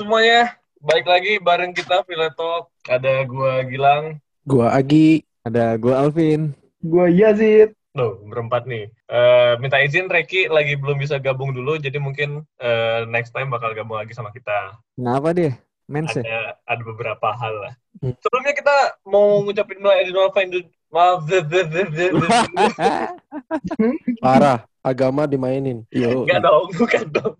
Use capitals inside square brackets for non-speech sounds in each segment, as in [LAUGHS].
Semuanya, balik lagi bareng kita Filetok. Ada gua Gilang, Gua Agi. Ada gue Alvin. Gue Yazid. Loh, berempat nih. Eh, minta izin Reki lagi belum bisa gabung dulu, jadi mungkin eh, next time bakal gabung lagi sama kita. Kenapa dia? Mens ya? Ada ada beberapa hal lah. Hmm. Sebelumnya kita mau ngucapin mulai di Nova Maaf, [LAUGHS] Parah. Agama dimainin. Yo. enggak dong, [LAUGHS] bukan dong.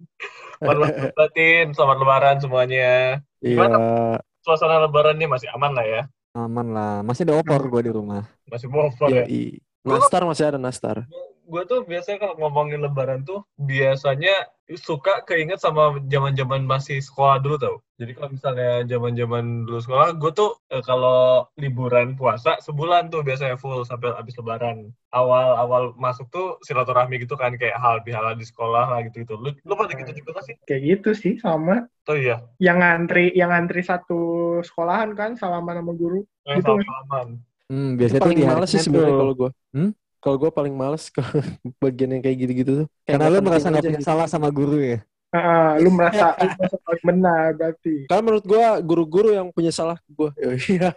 Selamat batin, selamat lebaran semuanya. Iya. Suasana lebarannya masih aman lah ya. Aman lah. Masih ada opor gue di rumah. Masih bofar ya. Iya. Nastar masih ada nastar. gue tuh biasanya kalau ngomongin lebaran tuh biasanya suka keinget sama zaman-zaman masih sekolah dulu tau. Jadi kalau misalnya zaman-zaman dulu sekolah, gue tuh eh, kalau liburan puasa sebulan tuh biasanya full sampai habis lebaran. Awal-awal masuk tuh silaturahmi gitu kan kayak hal bihala di sekolah lah gitu gitu. Lu, lu pada gitu juga gak sih? Kayak gitu sih sama. Oh iya, Yang ngantri, yang ngantri satu sekolahan kan salaman sama guru. eh, Gitu. salaman. Hmm, biasanya tuh paling di hari males sih sebenarnya kalau gua. Hmm? Kalau gua paling males ke [LAUGHS] bagian yang kayak gitu-gitu tuh. Kayak Karena lu merasa nggak aja punya gitu. salah sama guru ya? Ah, lu merasa [LAUGHS] lu merasa paling benar berarti. Karena menurut gua guru-guru yang punya salah ke. Iya.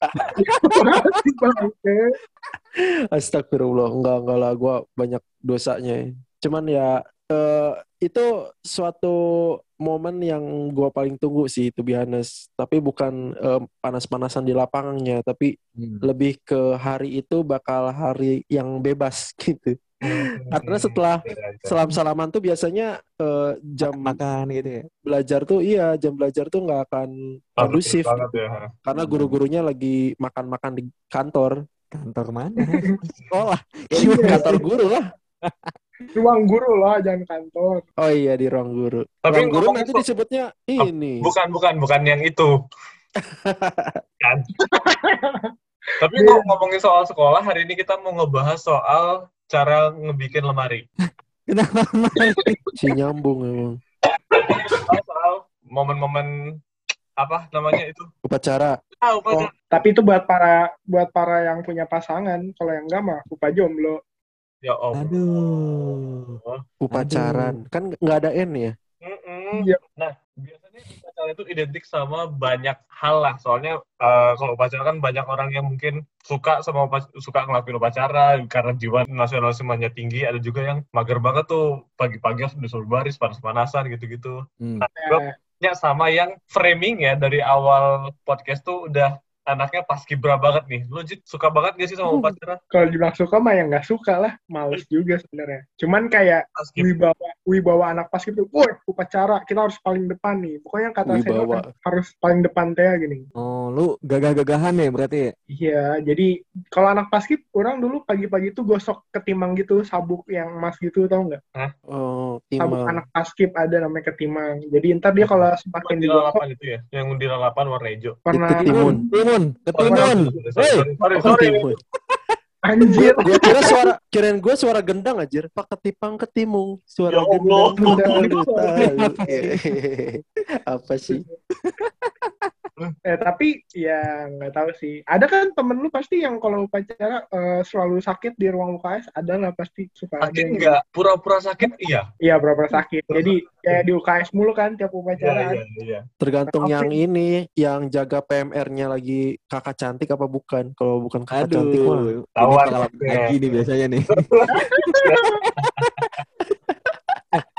Oke. [LAUGHS] Astagfirullah. Enggak, enggak lah. Gua banyak dosanya. Cuman ya eh, itu suatu momen yang gua paling tunggu sih, to be honest. Tapi bukan eh, panas-panasan di lapangannya, tapi Hmm. lebih ke hari itu bakal hari yang bebas [LAUGHS] gitu. Karena setelah Salam-salaman tuh biasanya eh, jam Makan gitu ya? belajar tuh iya jam belajar tuh nggak akan kondusif banget ya. karena guru-gurunya lagi makan-makan di kantor Kantor mana? [LAUGHS] Sekolah. kantor guru lah Ruang guru lah, jangan kantor. oh iya di ruang guru Tapi ruang guru nanti disebutnya Oh, ini Bukan, bukan, bukan yang itu. [LAUGHS] kan? [LAUGHS] Tapi ngom- ngomongin soal sekolah, hari ini kita mau ngebahas soal cara ngebikin lemari. Kenapa? si nyambung emang Soal, momen-momen apa namanya itu? upacara Ah, apa Oh, tapi itu buat para buat para yang punya pasangan. Kalau yang enggak mah lupa jomblo. Ya om. Aduh. upacaran kan nggak ada n ya Mm-mm. Iya. Nah, biasanya upacara itu identik sama banyak hal lah. Soalnya eh, kalau upacara kan banyak orang yang mungkin suka sama suka ngelakuin upacara karena jiwa nasionalismenya tinggi. Ada juga yang mager banget tuh pagi-pagi harus disuruh baris panas-panasan gitu-gitu. Hmm. Nah, Ya sama yang framing ya dari awal podcast tuh udah anaknya pas kibra banget nih. Lu Jit, suka banget gak sih sama upacara? kalau dibilang suka mah yang nggak suka lah, males juga sebenarnya. Cuman kayak Pas wibawa wibawa anak pas gitu, woi upacara kita harus paling depan nih. Pokoknya kata saya kan, harus paling depan teh gini. Oh, lu gagah-gagahan ya berarti ya? Iya, jadi kalau anak paskib orang dulu pagi-pagi tuh gosok ketimang gitu, sabuk yang emas gitu tau nggak? oh Sabuk timang anak paskib ada namanya ketimang. Jadi ntar dia kalau semakin digosok lalapan itu ya, yang di lalapan warna hijau. pernah Ketimun. Ketimun, ketimun. Hei, sorry, sorry, Oh, sorry. timun. anjir. Gua kira suara kirain gue suara gendang anjir pak ketipang ketimung suara Ya gendang [LAUGHS] apa sih Eh tapi ya nggak tahu sih. Ada kan temen lu pasti yang kalau upacara eh, selalu sakit di ruang UKS, ada lah pasti suka ada Sakit yang- enggak? Pura-pura sakit iya. Iya berapa sakit. Jadi kayak di UKS mulu kan tiap upacara. iya, iya. Tergantung Apa yang ini, yang jaga PMR-nya lagi kakak cantik apa bukan? Kalau bukan kakak cantik mah. Aduh, Tahuan pengalaman maksudnya. lagi nih biasanya nih. [LAUGHS]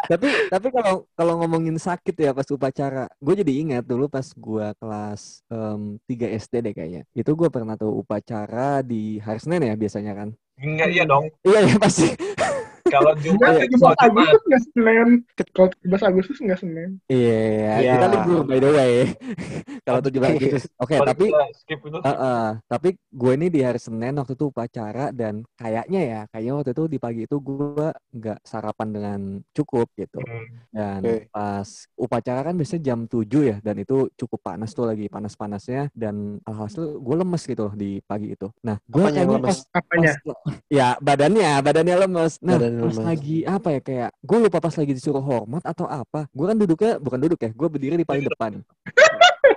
Tapi tapi kalau kalau ngomongin sakit ya pas upacara, gue jadi ingat dulu pas gue kelas em, 3 SD deh kayaknya. Itu gue pernah tuh upacara di hari Senin ya biasanya kan. Enggak iya dong. Iya ya pasti. Kalau Jumat Enggak, itu 17 sholat Jumat. Agustus nggak Senin. Kalau 17 Agustus nggak Senin. Iya, Iya. kita libur by the way. [LAUGHS] kalau 17 Agustus. Oke, Kalau tapi itu. Heeh, tapi gue ini di hari Senin waktu itu upacara dan kayaknya ya, kayaknya waktu itu di pagi itu gue nggak sarapan dengan cukup gitu. Hmm. Dan Oke. pas upacara kan biasanya jam 7 ya, dan itu cukup panas tuh lagi panas-panasnya dan alhasil gue lemes gitu loh di pagi itu. Nah, gue kayaknya lemes? pas, Apanya? pas- ya badannya, badannya lemes. Nah, Badannya pas lemes. lagi apa ya kayak gue lupa pas lagi disuruh hormat atau apa. Gue kan duduknya bukan duduk ya, gue berdiri di paling depan.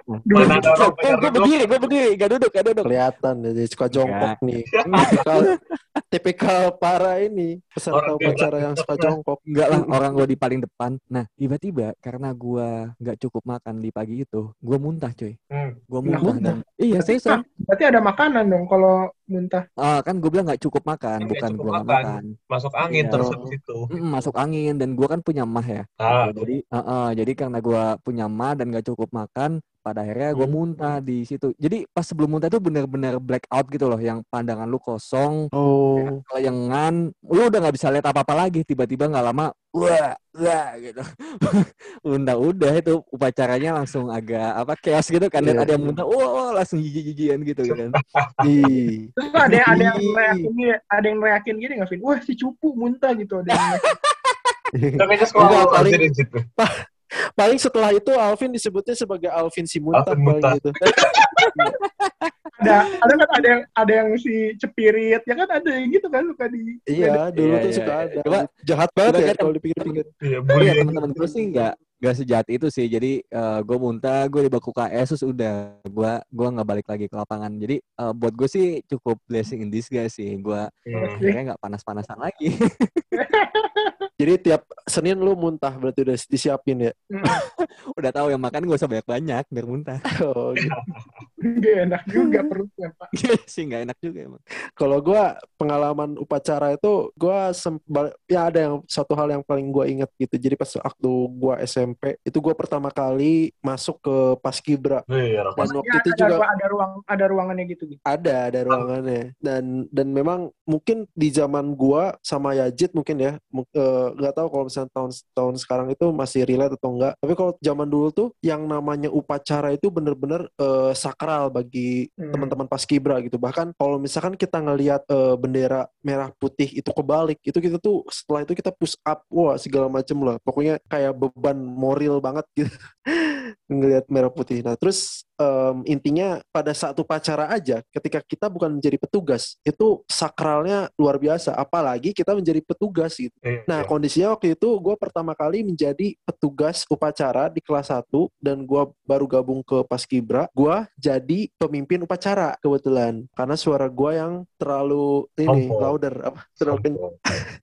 Oh, [LAUGHS] gue duduk? berdiri, gue berdiri, gak duduk, gak duduk. Kelihatan jadi suka jongkok nih. [LAUGHS] Tipikal, tipikal para ini peserta upacara yang suka jongkok. Enggak lah, orang gue di paling depan. Nah, tiba-tiba karena gue nggak cukup makan di pagi itu, gue muntah cuy. Hmm. Gue muntah dan iya seriusan. berarti ada makanan dong kalau muntah. Ah, kan gue bilang nggak cukup makan, Nggak bukan cukup gue nggak makan. makan. Masuk angin Iya. terus habis itu. Mm, masuk angin dan gue kan punya mah ya. Ah. Jadi, eh, eh, jadi karena gue punya mah dan gak cukup makan, pada akhirnya gue Hmm. muntah di situ. Jadi pas sebelum muntah itu bener-bener black out gitu loh, yang pandangan lu kosong, Oh, kelayangan, lu udah nggak bisa lihat apa-apa lagi. Tiba-tiba nggak lama, wah, wah gitu. [LAUGHS] udah udah itu upacaranya langsung agak apa chaos gitu kan. Iya. ada yang muntah, wah, wah, langsung jijik-jijikan gitu kan. [LAUGHS] ih. Terus ada yang ada yang reakin ada yang reakin gini nggak Vin? Wah si cupu muntah gitu. Ada yang Itu kayaknya sekolah paling-. [LAUGHS] Paling setelah itu Alvin disebutnya sebagai Alvin si muntah Alvin paling muntah. gitu. Ada [LAUGHS] ada kan ada yang ada yang si cepirit ya kan ada yang gitu kan suka di Iya, dulu Iya, tuh iya, suka iya. ada. Coba- Jahat banget ya kan- kalau dipikir-pikir. Iya, Iya bullying. teman-teman gue sih nggak nggak sejahat itu sih. Jadi gue muntah, gue di baku KS terus udah gue gua nggak balik lagi ke lapangan. Jadi eh, buat gue sih cukup blessing in disguise sih. Gue akhirnya nggak panas-panasan lagi. [LAUGHS] Jadi tiap Senin lu muntah berarti udah disiapin ya. [LAUGHS] udah tahu yang makan gue usah banyak-banyak biar muntah. [LAUGHS] Oh, gitu. Gak enak juga perutnya pak. sih nggak enak juga emang. Kalau gua pengalaman upacara itu bal- ya ada yang satu hal yang paling gua ingat gitu. Jadi pas waktu gua SMP. Itu gua pertama kali masuk ke Paskibra Iya, dan pas- waktu Ya, itu ada, juga ada ruang ada ruangannya gitu gitu. ada ada ruangannya. Dan dan memang mungkin di zaman gua sama Yajid mungkin ya eh, nggak tahu kalau misalnya tahun tahun sekarang itu masih relate atau enggak tapi kalau zaman dulu tuh yang namanya upacara itu bener-bener eh, sakral bagi Hmm. teman-teman paskibra gitu. Bahkan kalau misalkan kita ngelihat eh, bendera merah putih itu kebalik itu kita tuh setelah itu kita push up wah segala macem lah. Pokoknya kayak beban moral banget gitu ngelihat merah putih nah terus em, intinya pada saat upacara aja ketika kita bukan menjadi petugas itu sakralnya luar biasa apalagi kita menjadi petugas gitu iya, Nah, iya. kondisinya waktu itu gue pertama kali menjadi petugas upacara di kelas 1 dan gue baru gabung ke Paskibra. Gue jadi pemimpin upacara kebetulan karena suara gue yang terlalu ini Sombong. louder apa terlalu ken- Sombong.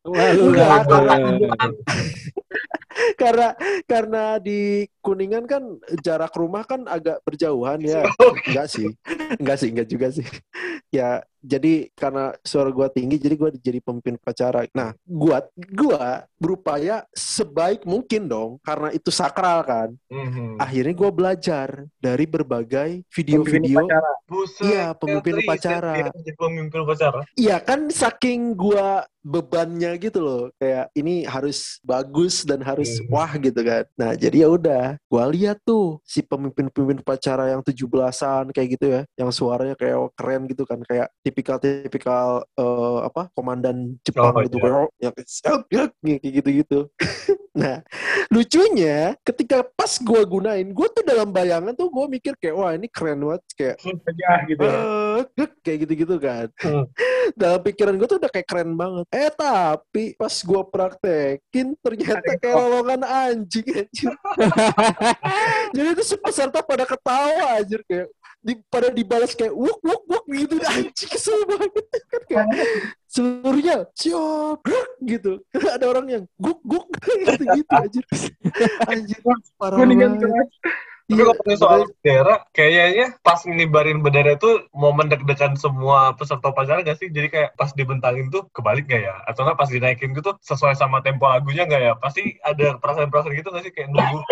Lalu Enggak, nggak [LAUGHS] karena karena di Kuningan kan jarak rumah kan agak berjauhan ya. [LAUGHS] Enggak sih. Enggak sih, enggak juga sih. Ya, jadi karena suara gua tinggi jadi gua jadi pemimpin upacara. Nah, gua gua berupaya sebaik mungkin dong karena itu sakral kan. Mhm. Akhirnya gua belajar dari berbagai video-video. Iya, pemimpin upacara. jadi pemimpin upacara. Iya kan saking gua bebannya gitu loh. Kayak ini harus bagus dan harus Hmm. wah gitu kan. Nah, jadi ya udah, gua lihat tuh si pemimpin-pemimpin upacara yang 17-an kayak gitu ya, yang suaranya kayak keren gitu kan, kayak tipikal-tipikal eh, apa? komandan Jepang Oh, gitu iya. yang kayak gitu-gitu. [LAUGHS] nah, lucunya ketika pas gua gunain, gua tuh dalam bayangan tuh gua mikir kayak wah ini keren banget kayak gitu ya. eh, gek, kayak gitu-gitu kan. Hmm. [LAUGHS] Dalam pikiran gue tuh udah kayak keren banget. Eh tapi pas gue praktekin ternyata kayak lowongan anjing anjir. [LAUGHS] Jadi itu si peserta pada ketawa anjir kayak di, pada dibalas kayak wuk wuk wuk gitu anjing kesel banget kan kayak seluruhnya grek, gitu ada orang yang guk guk gitu gitu anjir [LAUGHS] anjir parah banget. Tapi Iya, kalau soal bendera, kayaknya pas ngibarin bendera itu momen deg-degan semua peserta upacara gak sih? Jadi kayak pas dibentangin tuh kebalik gak ya? Atau nggak pas dinaikin gitu sesuai sama tempo lagunya gak ya? Pasti ada perasaan-perasaan gitu gak sih? Kayak nunggu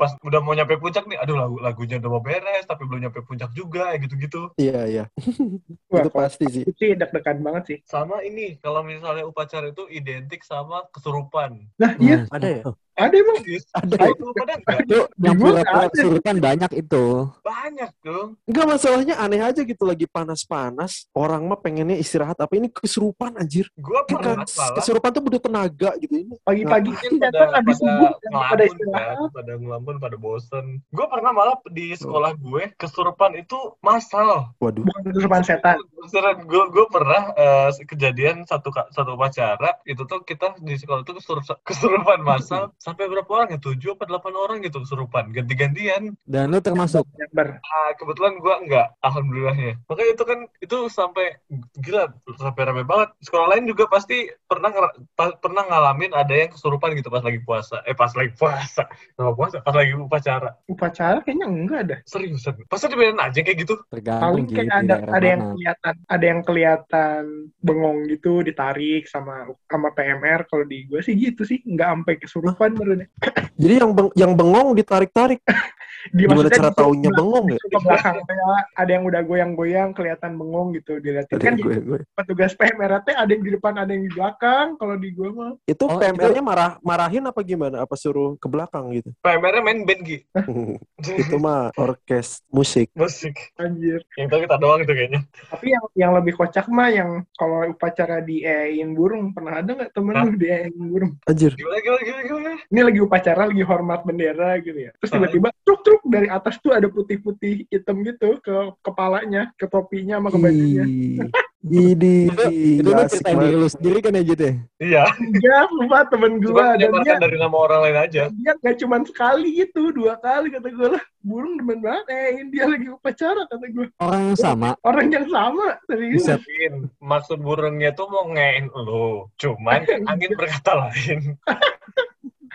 pas udah mau nyampe puncak nih, aduh lagu lagunya udah mau beres tapi belum nyampe puncak juga, gitu-gitu. iya iya [LAUGHS] Wah, itu pasti sih itu sih deg-degan banget sih. Sama ini, kalau misalnya upacara itu identik sama kesurupan. Nah, iya, ada ya? Ada emang. Ada Ada itu pada nggak? Itu yang Gua pura-pura kesurupan banyak itu. Banyak dong. Enggak masalahnya aneh aja gitu lagi panas-panas. Orang mah pengennya istirahat, tapi ini kesurupan anjir. Gue pernah Bukan malah kesurupan tuh butuh tenaga gitu ini. Pagi-pagi mungkin kan pada habis pada subuh kan, pada ngelamun istirahat. kan, pada ngelamun, pada bosen. Gue pernah malah di sekolah gue kesurupan itu massal. Waduh. Bukan kesurupan setan. Beneran, gue gue pernah eh, kejadian satu satu upacara itu tuh kita di sekolah itu kesurupan kesurupan massal sampai berapa orang ya? Tujuh atau delapan orang gitu kesurupan, ganti-gantian. Dan lu termasuk. Nyamber. Ah, kebetulan gua enggak, alhamdulillahnya. Makanya itu kan itu sampai gila, sampai rame banget. Sekolah lain juga pasti pernah pernah ngalamin ada yang kesurupan gitu pas lagi puasa. Eh pas lagi puasa, sama puasa, pas lagi upacara. Upacara kayaknya enggak ada. Seriusan, pasti dibiarin aja kayak gitu. Paling gitu kayak ada daerah ada yang mana. kelihatan ada yang kelihatan bengong gitu ditarik sama sama PMR kalau di gue sih gitu sih nggak sampai kesurupan baru. Jadi yang beng- yang bengong ditarik-tarik. [LAUGHS] Di Gimana cara taunya bengong ya? ke belakang kayak ada yang udah goyang-goyang kelihatan bengong gitu dilihatin kan gue, gue. petugas PMR teh ada yang di depan ada yang di belakang kalau di gue mah Itu Oh, PMR-nya marah marahin apa gimana? Apa suruh ke belakang gitu? PMR-nya main band Gi. [LAUGHS] itu mah orkes musik. Musik. anjir Yang tahu kita doang itu kayaknya. tapi yang yang lebih kocak mah yang kalau upacara diein burung pernah ada nggak temen Hah? lu diein burung Anjir. Gimana, gimana, gimana, gimana? Ini lagi upacara lagi hormat bendera gitu ya terus tiba-tiba truk truk dari atas tuh ada putih-putih hitam gitu ke kepalanya ke topinya sama ke bajunya Ini Itu lu diri banget. lu sendiri kan ya Jit ya? Iya, Iya, lupa temen cuma gua dan dia dari nama orang lain aja. dia nggak cuma sekali gitu, dua kali kata gue lah. Burung demen banget, eh dia lagi upacara kata gue. Orang yang sama. Orang yang sama, serius. Mungkin maksud burungnya tuh mau ngein lo, cuman [LAUGHS] angin berkata lain. [LAUGHS]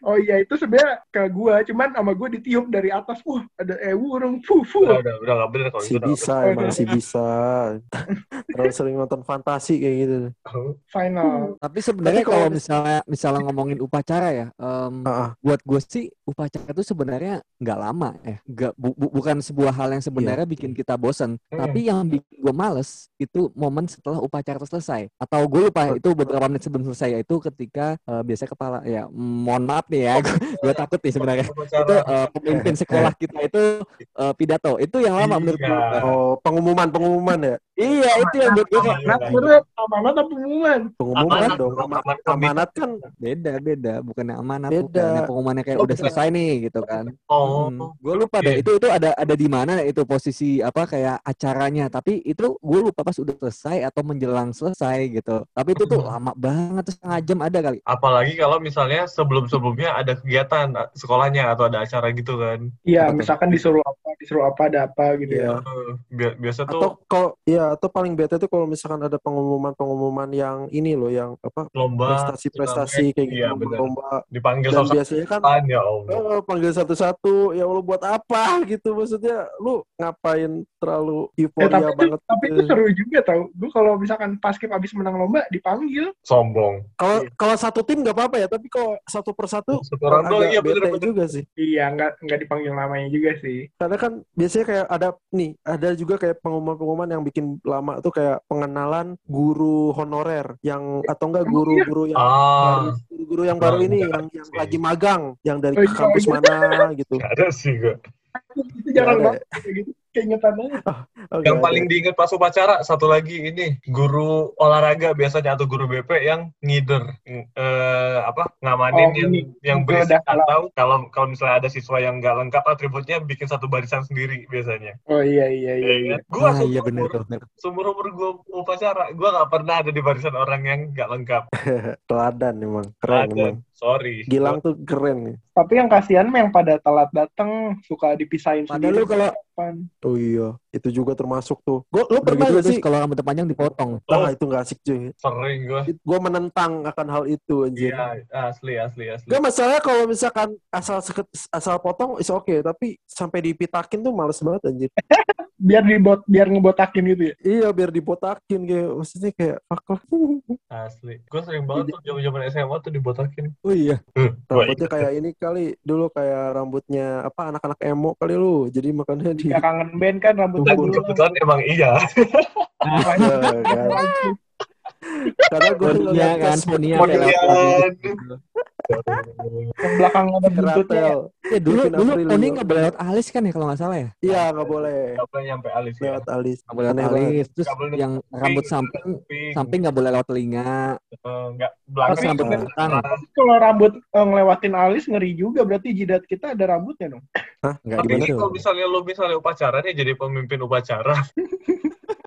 Oh iya, itu sebenarnya ke gua, cuman sama gua ditiup dari atas. Wah, ada eh burung, fuh, fuh. Udah, udah, udah nggak bener kalau Si itu. udah bisa emang si bisa. [LAUGHS] Terlalu sering nonton fantasi kayak gitu. bener. Final. Tapi sebenarnya kalau misalnya misalnya ngomongin upacara ya, em, Ah, buat gue sih upacara itu sebenarnya nggak lama ya, nggak bu- bu- bukan sebuah hal yang sebenarnya bikin kita bosan. Hmm. Tapi yang bikin gue males itu momen setelah upacara itu selesai. Atau gue lupa itu beberapa menit sebelum selesai yaitu ketika eh, biasanya kepala ya mm, mohon maaf nih ya, gue takut nih sebenarnya. Itu eh, pemimpin sekolah kita itu eh, pidato itu yang lama menurut gue. Iya. Oh, pengumuman pengumuman ya. Iya itu yang buat gue kayak Amanat bener, amanat apa pengumuman? Pengumuman Amanat dong. dong, Ama- amanat amanat kan beda beda bukannya amanat Beda. bukan yang pengumumannya kayak Oh, udah selesai nih gitu kan. Oh, gue lupa deh itu itu ada ada di mana itu posisi apa kayak acaranya tapi itu gue lupa pas udah selesai atau menjelang selesai gitu tapi itu tuh Hmm. lama banget tuh setengah jam ada kali apalagi kalau misalnya sebelum-sebelumnya ada kegiatan sekolahnya atau ada acara gitu kan. Iya, misalkan disuruh apa, disuruh apa, ada apa gitu Iya. ya. Bi- biasa tuh atau kalau ya atau paling bete tuh kalau misalkan ada pengumuman-pengumuman yang ini loh yang apa lomba prestasi-prestasi kayak gitu Iya, bener. lomba dipanggil dan satu biasanya kan ya Allah. eh, panggil satu-satu ya Allah buat apa [LAUGHS] gitu maksudnya lu ngapain terlalu Ya, euforia tapi, itu, banget tapi itu gitu. seru juga tau. Gue kalau misalkan paskib abis menang lomba dipanggil. Sombong. kalau kalau satu tim nggak apa-apa ya tapi kalau satu persatu Satu orang doang, iya bete bener-bener. juga sih Iya, nggak nggak dipanggil namanya juga sih. karena kan biasanya kayak ada nih ada juga kayak pengumuman-pengumuman yang bikin lama tuh kayak pengenalan guru honorer yang atau enggak guru-guru yang Ah, guru-guru yang baru ini yang, yang lagi magang yang dari Oh, iya, kampus iya. mana gitu ada sih gue. Itu jarang ada. banget gitu. Keingetan banget. Oh, Yang nggak paling ada. diingat pas upacara satu lagi ini guru olahraga biasanya atau guru BP yang ngider eh, apa ngamanin Oh, yang ini. yang Gua berisik atau kalau kalau misalnya ada siswa yang nggak lengkap atributnya bikin satu barisan sendiri biasanya. Oh iya iya iya. Iya iya. kan? Gua ah iya bener umur gue upacara, gue nggak pernah ada di barisan orang yang nggak lengkap. [LAUGHS] teladan emang keren Ada. emang Sorry. Gilang tuh keren nih Tapi yang kasihan mah yang pada telat datang suka dipisahin padahal sendiri. lu kalau oh iya itu juga termasuk tuh gua lu udah pernah gitu gak sih kalau rambutnya panjang dipotong Oh. nah itu gak asik cuy Sering gue. gue menentang akan hal itu anjir Iya, asli asli asli. Gak masalah kalau misalkan asal seket, asal potong is oke tapi sampai dipitakin tuh males banget anjir [LAUGHS] Biar dibot biar ngebotakin gitu ya. iya biar dibotakin kayak maksudnya kayak fuck lah [LAUGHS] Asli. Gue sering banget tuh zaman-zaman SMA tuh dibotakin. oh iya gua rambutnya kayak ini kali dulu kayak rambutnya apa anak-anak emo kali lu jadi makanya di Ya kangen band kan rambutnya Dulu. kebetulan emang iya. Kan. karena gue Sonia kan Monian. kayak lewat Yang belakang ada buntutnya. Keratel ya dulu dulu. Tony nggak boleh lewat alis kan ya kalau nggak salah ya iya nggak boleh Sampai nyampe alis ya. lewat alis nggak boleh lewat alis terus Nggak boleh yang rambut samping samping nggak boleh lewat telinga Eh, nggak belakang. rambut Kalau rambut eh, ngelewatin alis ngeri juga berarti jidat kita ada rambutnya dong. nggak Tapi ini kalau misalnya lu misalnya upacara nih jadi pemimpin upacara. [LAUGHS]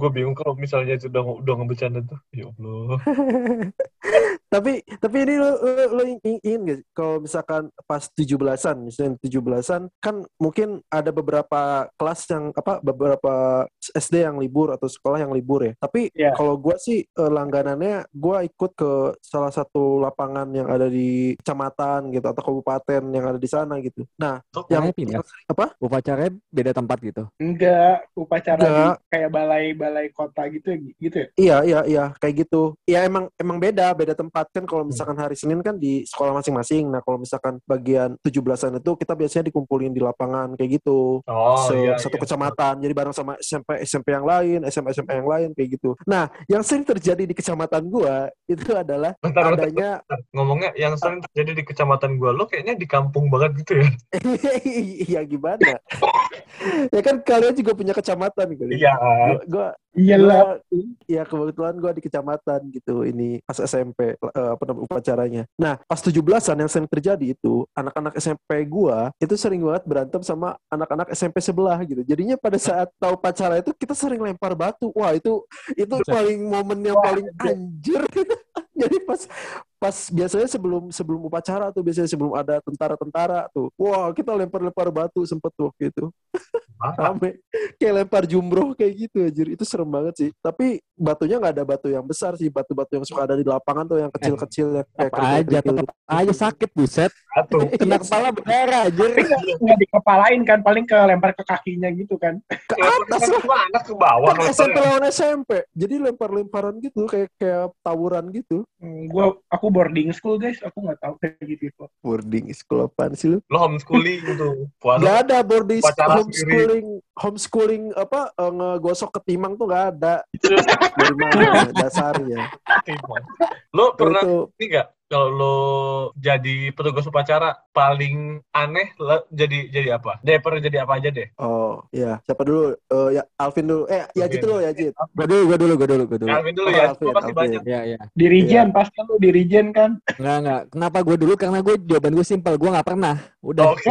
gue bingung kalau misalnya itu udah udah ngebercanda tuh ya allah [LAUGHS] tapi tapi ini lo lo, lo ing- ingin gak kalau misalkan pas 17-an misalnya 17-an kan mungkin ada beberapa kelas yang apa beberapa SD yang libur atau sekolah yang libur ya tapi Iya. kalau gua sih eh, langganannya gua ikut ke salah satu lapangan yang ada di kecamatan gitu atau kabupaten yang ada di sana gitu nah yang Yang pindah. apa Upacaranya beda tempat gitu. Enggak, upacara Enggak. di kayak balai-balai kota gitu gitu ya. Iya, iya, iya, kayak gitu. Ya emang emang beda, beda tempat kan kalau misalkan hari Senin kan di sekolah masing-masing. Nah, kalau misalkan bagian 17-an itu kita biasanya dikumpulin di lapangan kayak gitu. oh Se- iya satu iya. kecamatan. Jadi bareng sama SMP SMP yang lain, SMA SMA yang lain kayak gitu. Nah, yang sering terjadi di kecamatan gua itu adalah bentar, bentar, adanya bentar. ngomongnya yang sering terjadi di kecamatan gue lo kayaknya di kampung banget gitu ya [LAUGHS] iya gimana? [LAUGHS] ya kan kalian juga punya kecamatan gitu. iya Gua, gua Iyalah. Iya kebetulan gue di kecamatan gitu ini pas SMP eh, apa namanya upacaranya. Nah pas 17-an yang sering terjadi itu anak-anak SMP gue itu sering banget berantem sama anak-anak SMP sebelah gitu. Jadinya pada saat tahu upacara itu kita sering lempar batu. Wah itu itu Buset. paling momen yang Wah, paling anjir. [LAUGHS] Jadi pas pas biasanya sebelum sebelum upacara tuh biasanya sebelum ada tentara-tentara tuh. Wah kita lempar-lempar batu sempet tuh gitu [LAUGHS] rame. Kayak lempar jumroh kayak gitu anjir. Itu serem banget sih. Tapi batunya nggak ada batu yang besar sih. Batu-batu yang suka ada di lapangan tuh yang kecil-kecil yang kayak Apa aja, tetap aja sakit buset. [LAUGHS] Kena kepala berdarah aja. Nggak dikepalain kan, paling ke lempar ke kakinya gitu kan. ke atas lah. Anak ke bawah kan kalau SMP lawan SMP jadi lempar-lemparan gitu kayak kayak tawuran gitu. Hmm, gua aku boarding school guys, aku nggak tahu kayak gitu. boarding school apaan sih lu? Lo homeschooling tuh. Puasa Gak ada boarding Upacara homeschooling. Homeschooling apa eh, ngegosok ketimang tuh gak ada. Dari mana dasarnya. Lo pernah itu. ini nggak kalau lo jadi petugas upacara paling aneh lo jadi jadi apa deh pernah jadi apa aja deh oh ya siapa dulu Eh, ya Alvin dulu eh ya Alvin. gitu dulu ya Jit Gue dulu, gue dulu, gue dulu, gue dulu. Alvin dulu Oh, ya Alvin, Lo pasti Alvin. banyak Ya, ya. Dirijen pasti lu dirijen kan. Enggak, enggak. Kenapa gue dulu? Karena gue jawaban gue simpel. Gue nggak pernah. Udah. oke [LAUGHS]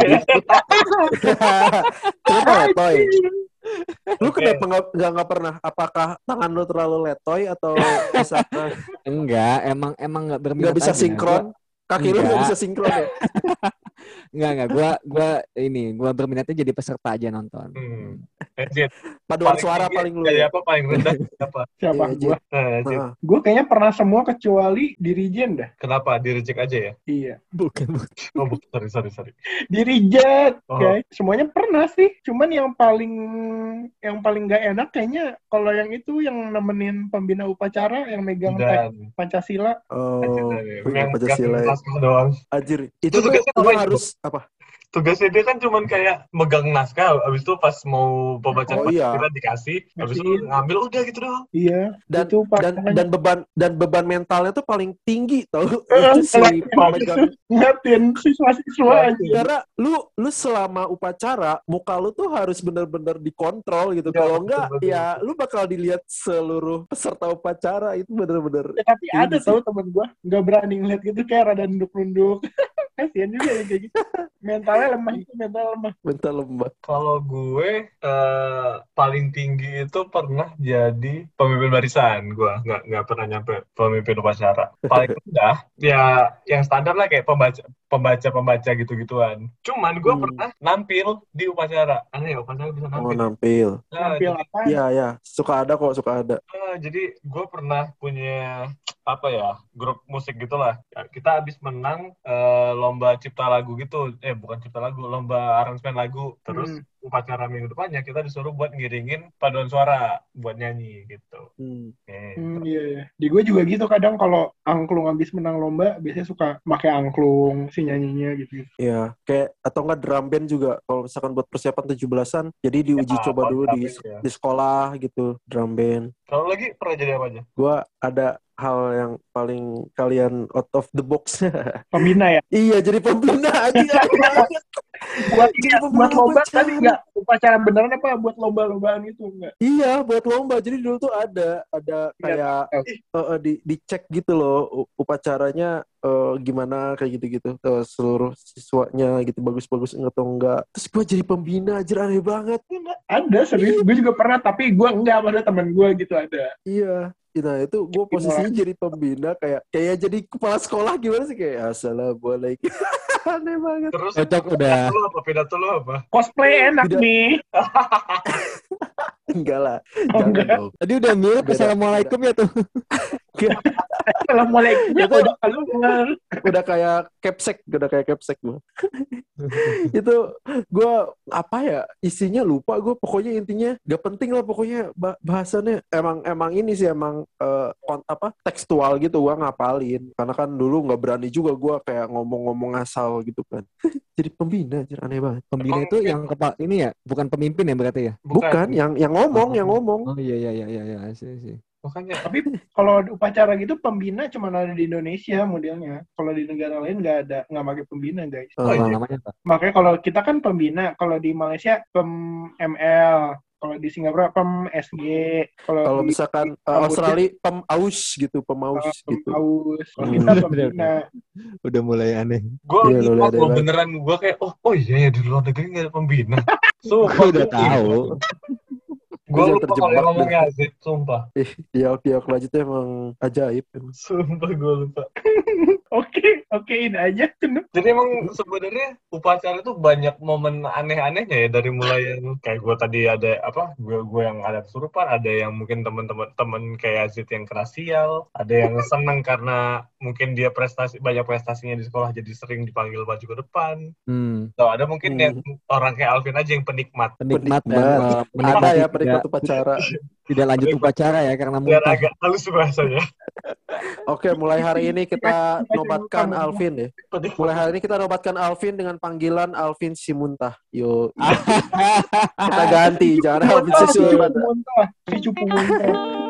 Kenapa letoy? Lu Oke. kenapa nggak nggak nggak pernah? Apakah tangan lu terlalu letoy atau bisa [LAUGHS] Enggak, emang emang nggak berminat nggak bisa aja. sinkron? Kaki lu nggak Enggak. bisa sinkron ya? [LAUGHS] Enggak, enggak. Gua gua ini, gua berminatnya jadi peserta aja nonton. Hmm. Eh, Paduan paling suara paling lu. jadi ya? apa paling rendah [LAUGHS] apa Siapa Iya, gua? nah. Gua kayaknya pernah semua kecuali dirijen dah. kenapa di reject aja ya Iya. Bukan, bukan. oh bu- sorry sorry sorry Dirijen, Oh. guys. Semuanya pernah sih. Cuman yang paling yang paling gak enak kayaknya kalau yang itu yang nemenin pembina upacara yang megang dan Pancasila. Oh, yang punya yang Pancasila ya. doang Anjir, itu Itu ngapain, harus apa? tugasnya dia kan cuman kayak megang naskah habis itu pas mau pembacaan Oh, iya. Dikasih habis itu Ngasih. ngambil udah gitu doang Iya. Dan itu dan pasangan dan beban dan beban mentalnya tuh paling tinggi tau [LAUGHS] itu si pemegang ngatin siswa-siswa aja. karena lu lu selama upacara muka lu tuh harus bener-bener dikontrol gitu Ya, kalau enggak betul. ya lu bakal dilihat seluruh peserta upacara itu bener-bener Ya, tapi ada sih. tau temen gua nggak berani ngeliat gitu kayak rada nunduk-nunduk. [LAUGHS] Kasian juga yang kayak gitu. Mentalnya lemah itu mental lemah. mental lemah kalau gue eh, paling tinggi itu pernah jadi pemimpin barisan gue nggak nggak pernah nyampe pemimpin upacara paling rendah ya yang standar lah kayak pembaca pembaca pembaca gitu gituan cuman gue Hmm. pernah nampil di upacara. Aneh ya upacara bisa oh nampil. nampil. Nah, Nampil jadi- apa? iya ya suka ada kok suka ada. Ah, jadi gue pernah punya apa ya grup musik gitulah. Ya, kita habis menang eh, lomba cipta lagu gitu. Eh bukan cipta lagu lomba aransemen lagu. Terus Hmm. Upacara minggu depannya kita disuruh buat ngiringin paduan suara buat nyanyi gitu Hmm. Oke. Hmm, iya, iya. Di gue juga gitu kadang kalau angklung habis menang lomba biasanya suka pakai angklung si nyanyinya gitu. Iya, kayak atau enggak drum band juga kalau misalkan buat persiapan 17-an, jadi diuji Ya, coba dulu di ya. di sekolah gitu, drum band. kalau lagi pernah jadi apa aja Gua ada hal yang paling kalian out of the box. [LAUGHS] Pembina ya. iya, jadi pembina aja. Buat ini Jadi buat lomba upacara. tadi enggak upacara beneran apa buat lomba-lombaan itu enggak Iya, buat lomba. Jadi dulu tuh ada ada Iya, kayak eh, di dicek gitu loh upacaranya eh, gimana kayak gitu-gitu Eh, seluruh siswanya gitu bagus-bagus atau enggak. Terus gue jadi pembina aja aneh banget. ada serius gue juga pernah tapi gue enggak pada temen gue gitu ada Iya. Nah itu gue posisinya jadi pembina kayak kayak jadi kepala sekolah gimana sih kayak assalamualaikum [LAUGHS] aneh banget. Terus Cocok udah. lu apa? Pidato lu apa? cosplay enak Tidak. nih [LAUGHS] Enggak lah, Oh, enggak. dong. Tadi udah mirip assalamualaikum ya tuh. [LAUGHS] assalamualaikum ya Itu- udah. keluar udah kayak capsek, udah kayak capsek gue. itu gue apa ya isinya lupa gue pokoknya intinya gak penting lah pokoknya bah- bahasannya. Emang emang ini sih emang eh, kon- apa tekstual gitu gue ngapalin. Karena kan dulu nggak berani juga gue kayak ngomong-ngomong asal gitu kan. Jadi pembina anjir, aneh banget. Pembina Emang itu mungkin- yang kepa ini ya, bukan pemimpin ya berarti ya? bukan, yang yang ngomong yang ngomong. Oh iya iya iya iya iya sih sih. Makanya tapi kalau di upacara gitu pembina cuma ada di Indonesia modelnya kalau di negara lain nggak ada nggak pakai pembina guys Oh, iya. namanya apa? makanya kalau kita kan pembina kalau di Malaysia pem ML kalau di Singapura pem SG kalau kalau di misalkan Kamboja- Australia pemaus gitu pemaus uh, gitu Aus. Kalau Hmm. kita pembina [LAUGHS] Udah mulai aneh. gue ya, beneran gue kayak oh oh iya ya di luar negeri nggak ada pembina. [LAUGHS] Sumpah Udah tahu. Gue lupa kalau ngomongnya Azid, sumpah. eh dia dia lanjut emang ajaib emang. Sumpah gue lupa. [LAUGHS] oke okein aja Jadi emang sebenarnya upacara itu banyak momen aneh-anehnya ya dari mulai yang kayak gue tadi ada apa gue gue yang ada kesurupan, ada yang mungkin teman-teman teman kayak Azid yang kerasial, ada yang seneng [LAUGHS] karena mungkin dia prestasi banyak prestasinya di sekolah jadi sering dipanggil maju ke depan. Hmm. Atau ada mungkin Hmm. yang orang kayak Alvin aja yang penikmat. Penikmat, Penikmat. eh, ada ya penikmat tidak, upacara tidak lanjut upacara ya karena Biar muntah. agak halus bahasanya. Oke, mulai hari ini kita nobatkan. Alvin ya. Mulai hari ini kita nobatkan Alvin dengan panggilan Alvin Simuntah. Yo, [LAUGHS] kita ganti, jangan Alvin si Simuntah. muntah si cupu muntah